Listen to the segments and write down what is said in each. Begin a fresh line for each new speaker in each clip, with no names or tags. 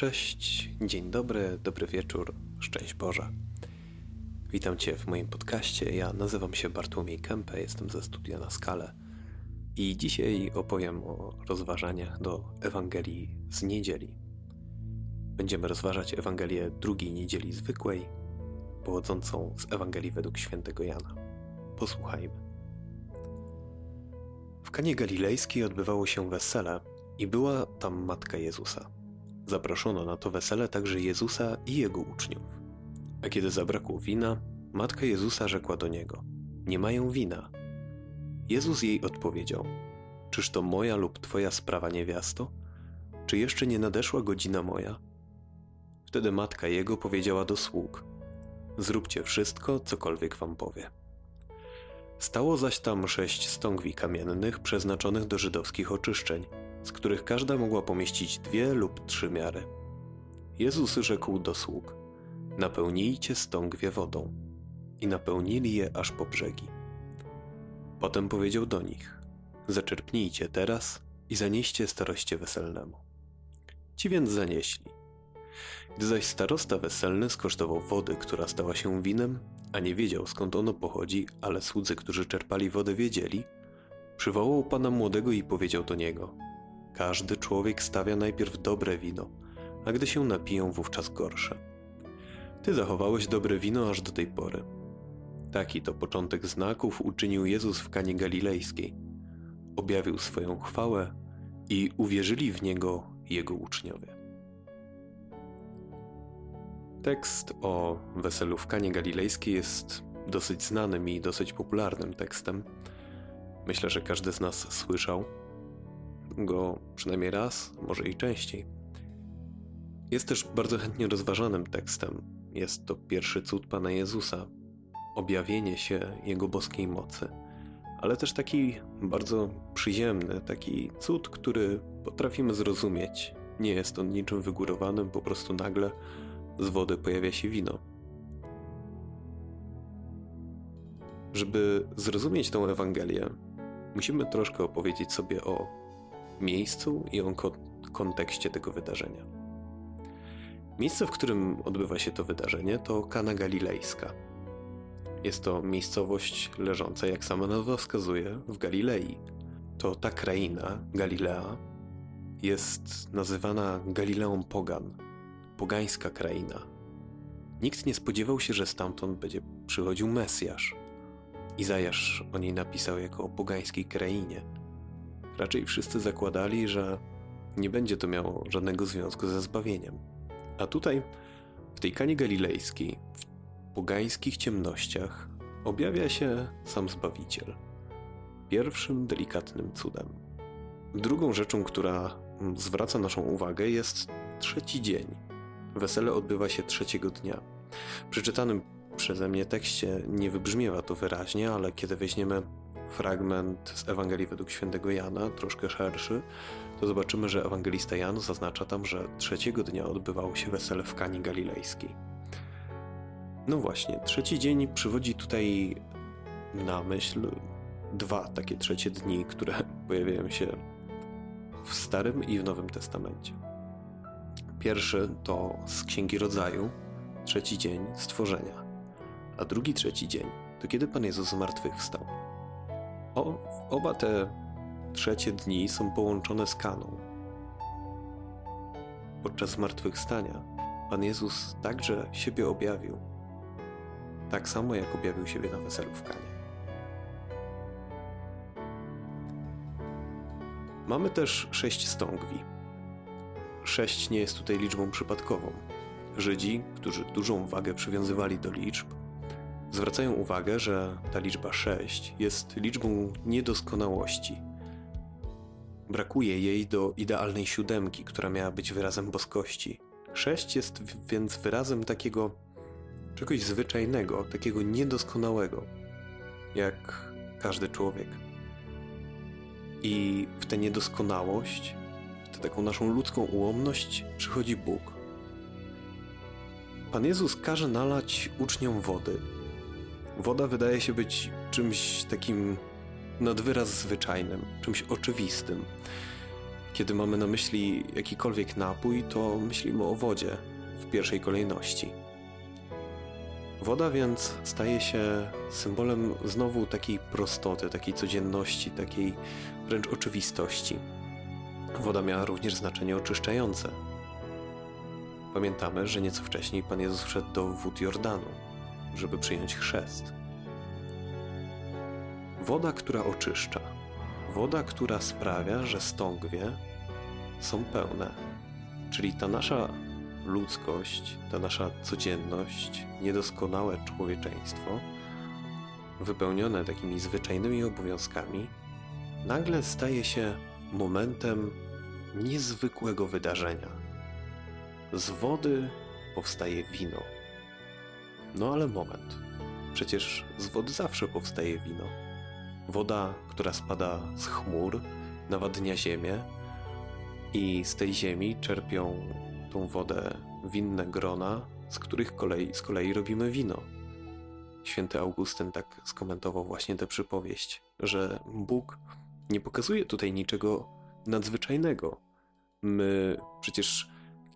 Cześć, dzień dobry, dobry wieczór, szczęść Boże. Witam Cię w moim podcaście. Ja nazywam się Bartłomiej Kępę, jestem ze studia na Skale i dzisiaj opowiem o rozważaniach do Ewangelii z niedzieli. Będziemy rozważać Ewangelię drugiej niedzieli zwykłej, pochodzącą z Ewangelii według świętego Jana. Posłuchajmy. W Kanie Galilejskiej odbywało się wesele i była tam matka Jezusa. Zaproszono na to wesele także Jezusa i jego uczniów. A kiedy zabrakło wina, matka Jezusa rzekła do niego: Nie mają wina. Jezus jej odpowiedział: Czyż to moja lub twoja sprawa, niewiasto? Czy jeszcze nie nadeszła godzina moja? Wtedy matka jego powiedziała do sług: Zróbcie wszystko, cokolwiek wam powie. Stało zaś tam sześć stągwi kamiennych przeznaczonych do żydowskich oczyszczeń z których każda mogła pomieścić dwie lub trzy miary. Jezus rzekł do sług: Napełnijcie stągwie wodą. I napełnili je aż po brzegi. Potem powiedział do nich: Zaczerpnijcie teraz i zanieście staroście weselnemu. Ci więc zanieśli. Gdy zaś starosta weselny skosztował wody, która stała się winem, a nie wiedział skąd ono pochodzi, ale słudzy, którzy czerpali wodę, wiedzieli, przywołał pana młodego i powiedział do niego: każdy człowiek stawia najpierw dobre wino, a gdy się napiją, wówczas gorsze. Ty zachowałeś dobre wino aż do tej pory. Taki to początek znaków uczynił Jezus w Kanie Galilejskiej. Objawił swoją chwałę i uwierzyli w Niego Jego uczniowie. Tekst o weselu w Kanie Galilejskiej jest dosyć znanym i dosyć popularnym tekstem. Myślę, że każdy z nas słyszał go przynajmniej raz, może i częściej. Jest też bardzo chętnie rozważanym tekstem. Jest to pierwszy cud Pana Jezusa, objawienie się Jego boskiej mocy, ale też taki bardzo przyziemny, taki cud, który potrafimy zrozumieć. Nie jest on niczym wygórowanym, po prostu nagle z wody pojawia się wino. Żeby zrozumieć tę Ewangelię, musimy troszkę opowiedzieć sobie o miejscu i o kontekście tego wydarzenia. Miejsce, w którym odbywa się to wydarzenie, to Kana Galilejska. Jest to miejscowość leżąca, jak sama nazwa wskazuje, w Galilei. To ta kraina, Galilea, jest nazywana Galileą Pogan, pogańska kraina. Nikt nie spodziewał się, że stamtąd będzie przychodził Mesjasz. Izajasz o niej napisał jako o pogańskiej krainie – Raczej wszyscy zakładali, że nie będzie to miało żadnego związku ze zbawieniem. A tutaj, w tej kanie galilejskiej, w pogańskich ciemnościach, objawia się sam Zbawiciel. Pierwszym delikatnym cudem. Drugą rzeczą, która zwraca naszą uwagę, jest trzeci dzień. Wesele odbywa się trzeciego dnia. W przeczytanym przeze mnie tekście nie wybrzmiewa to wyraźnie, ale kiedy weźmiemy fragment z Ewangelii według świętego Jana, troszkę szerszy, to zobaczymy, że ewangelista Jan zaznacza tam, że trzeciego dnia odbywało się wesele w Kani Galilejskiej. No właśnie, trzeci dzień przywodzi tutaj na myśl dwa takie trzecie dni, które pojawiają się w Starym i w Nowym Testamencie. Pierwszy to z Księgi Rodzaju, trzeci dzień stworzenia, a drugi trzeci dzień to kiedy Pan Jezus zmartwychwstał. O, oba te trzecie dni są połączone z kaną. Podczas zmartwychwstania Pan Jezus także siebie objawił, tak samo jak objawił siebie na weselu w Kanie. Mamy też sześć stągwi. Sześć nie jest tutaj liczbą przypadkową. Żydzi, którzy dużą wagę przywiązywali do liczb, zwracają uwagę, że ta liczba 6 jest liczbą niedoskonałości. Brakuje jej do idealnej siódemki, która miała być wyrazem boskości. 6 jest więc wyrazem takiego czegoś zwyczajnego, takiego niedoskonałego, jak każdy człowiek. I w tę niedoskonałość, w tę taką naszą ludzką ułomność przychodzi Bóg. Pan Jezus każe nalać uczniom wody, Woda wydaje się być czymś takim nad wyraz zwyczajnym, czymś oczywistym. Kiedy mamy na myśli jakikolwiek napój, to myślimy o wodzie w pierwszej kolejności. Woda więc staje się symbolem znowu takiej prostoty, takiej codzienności, takiej wręcz oczywistości. Woda miała również znaczenie oczyszczające. Pamiętamy, że nieco wcześniej Pan Jezus wszedł do wód Jordanu, żeby przyjąć chrzest. Woda, która oczyszcza, woda, która sprawia, że stągwie są pełne, czyli ta nasza ludzkość, ta nasza codzienność, niedoskonałe człowieczeństwo, wypełnione takimi zwyczajnymi obowiązkami, nagle staje się momentem niezwykłego wydarzenia. Z wody powstaje wino. No ale moment. Przecież z wody zawsze powstaje wino. Woda, która spada z chmur, nawadnia ziemię i z tej ziemi czerpią tą wodę winne grona, z których kolei, z kolei robimy wino. Święty Augustyn tak skomentował właśnie tę przypowieść, że Bóg nie pokazuje tutaj niczego nadzwyczajnego. My przecież,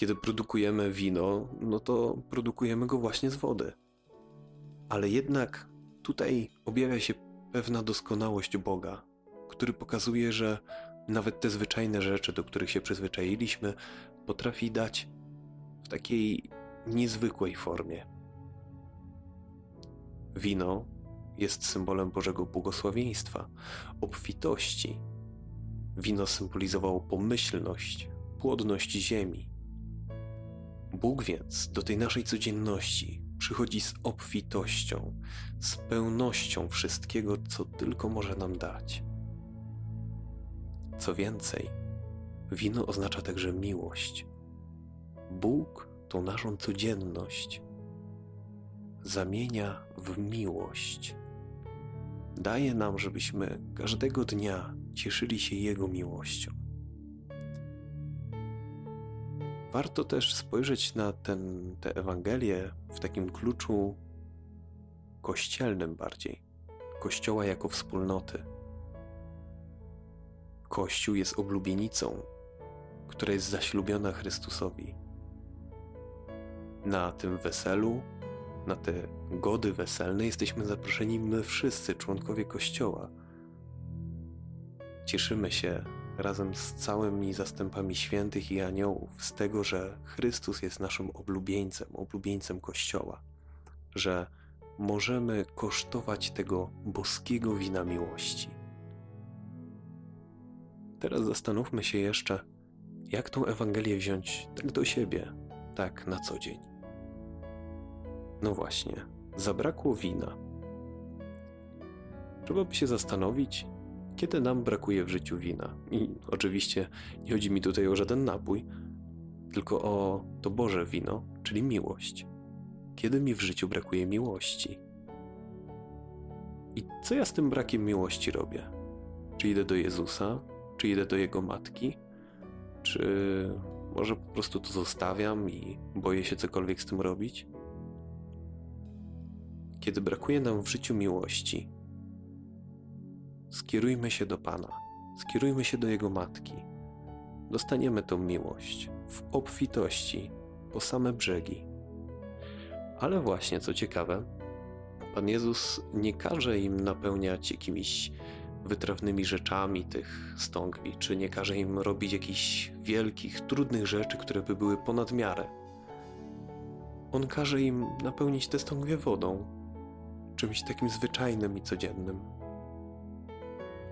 kiedy produkujemy wino, no to produkujemy go właśnie z wody. Ale jednak tutaj objawia się pewna doskonałość Boga, który pokazuje, że nawet te zwyczajne rzeczy, do których się przyzwyczailiśmy, potrafi dać w takiej niezwykłej formie. Wino jest symbolem Bożego błogosławieństwa, obfitości. Wino symbolizowało pomyślność, płodność ziemi. Bóg więc do tej naszej codzienności przychodzi z obfitością, z pełnością wszystkiego, co tylko może nam dać. Co więcej, wino oznacza także miłość. Bóg tą naszą codzienność zamienia w miłość. Daje nam, żebyśmy każdego dnia cieszyli się Jego miłością. Warto też spojrzeć na ten, tę Ewangelię w takim kluczu kościelnym bardziej. Kościoła jako wspólnoty. Kościół jest oblubienicą, która jest zaślubiona Chrystusowi. Na tym weselu, na te gody weselne jesteśmy zaproszeni my wszyscy, członkowie Kościoła. Cieszymy się razem z całymi zastępami świętych i aniołów z tego, że Chrystus jest naszym oblubieńcem, oblubieńcem Kościoła, że możemy kosztować tego boskiego wina miłości. Teraz zastanówmy się jeszcze, jak tą Ewangelię wziąć tak do siebie, tak na co dzień. No właśnie, zabrakło wina. Trzeba by się zastanowić, kiedy nam brakuje w życiu wina. I oczywiście nie chodzi mi tutaj o żaden napój, tylko o to Boże wino, czyli miłość. Kiedy mi w życiu brakuje miłości? I co ja z tym brakiem miłości robię? Czy idę do Jezusa? Czy idę do Jego matki? Czy może po prostu to zostawiam i boję się cokolwiek z tym robić? Kiedy brakuje nam w życiu miłości, skierujmy się do Pana, skierujmy się do Jego matki. Dostaniemy tą miłość w obfitości po same brzegi. Ale właśnie, co ciekawe, Pan Jezus nie każe im napełniać jakimiś wytrawnymi rzeczami tych stągwi, czy nie każe im robić jakichś wielkich, trudnych rzeczy, które by były ponad miarę. On każe im napełnić te stągwie wodą, czymś takim zwyczajnym i codziennym.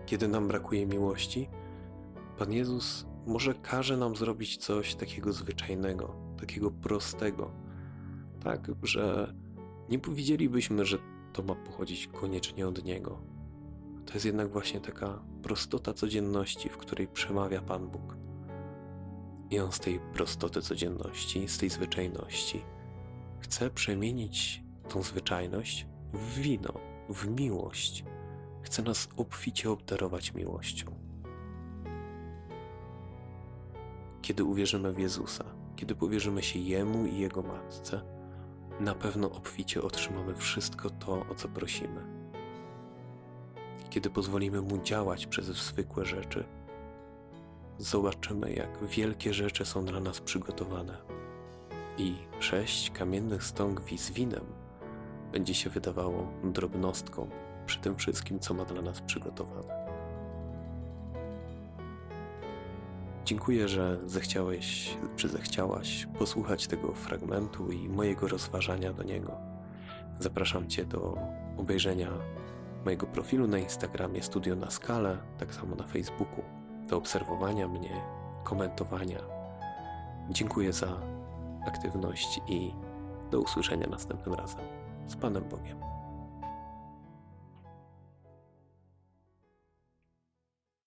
Kiedy nam brakuje miłości, Pan Jezus może każe nam zrobić coś takiego zwyczajnego, takiego prostego, tak, że nie powiedzielibyśmy, że to ma pochodzić koniecznie od Niego. To jest jednak właśnie taka prostota codzienności, w której przemawia Pan Bóg. I On z tej prostoty codzienności, z tej zwyczajności chce przemienić tą zwyczajność w wino, w miłość. Chce nas obficie obdarować miłością. Kiedy uwierzymy w Jezusa, kiedy powierzymy się Jemu i Jego Matce, na pewno obficie otrzymamy wszystko to, o co prosimy. Kiedy pozwolimy Mu działać przez zwykłe rzeczy, zobaczymy, jak wielkie rzeczy są dla nas przygotowane. I sześć kamiennych stągwi z winem będzie się wydawało drobnostką przy tym wszystkim, co ma dla nas przygotowane. Dziękuję, że zechciałeś, czy zechciałaś posłuchać tego fragmentu i mojego rozważania do niego. Zapraszam Cię do obejrzenia mojego profilu na Instagramie Studio na Skalę, tak samo na Facebooku, do obserwowania mnie, komentowania. Dziękuję za aktywność i do usłyszenia następnym razem. Z Panem Bogiem.